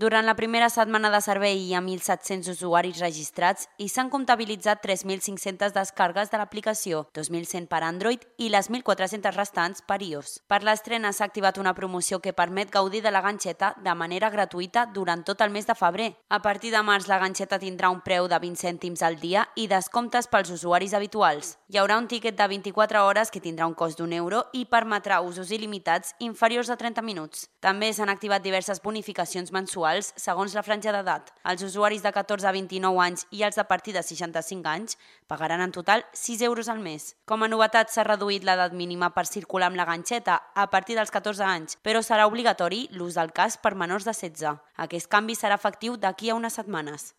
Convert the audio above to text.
Durant la primera setmana de servei hi ha 1.700 usuaris registrats i s'han comptabilitzat 3.500 descargues de l'aplicació, 2.100 per Android i les 1.400 restants per iOS. Per l'estrena s'ha activat una promoció que permet gaudir de la ganxeta de manera gratuïta durant tot el mes de febrer. A partir de març la ganxeta tindrà un preu de 20 cèntims al dia i descomptes pels usuaris habituals. Hi haurà un tiquet de 24 hores que tindrà un cost d'un euro i permetrà usos il·limitats inferiors a 30 minuts. També s'han activat diverses bonificacions mensuals segons la franja d'edat. Els usuaris de 14 a 29 anys i els de partir de 65 anys pagaran en total 6 euros al mes. Com a novetat s'ha reduït l'edat mínima per circular amb la ganxeta a partir dels 14 anys, però serà obligatori l'ús del cas per menors de 16. Aquest canvi serà efectiu d'aquí a unes setmanes.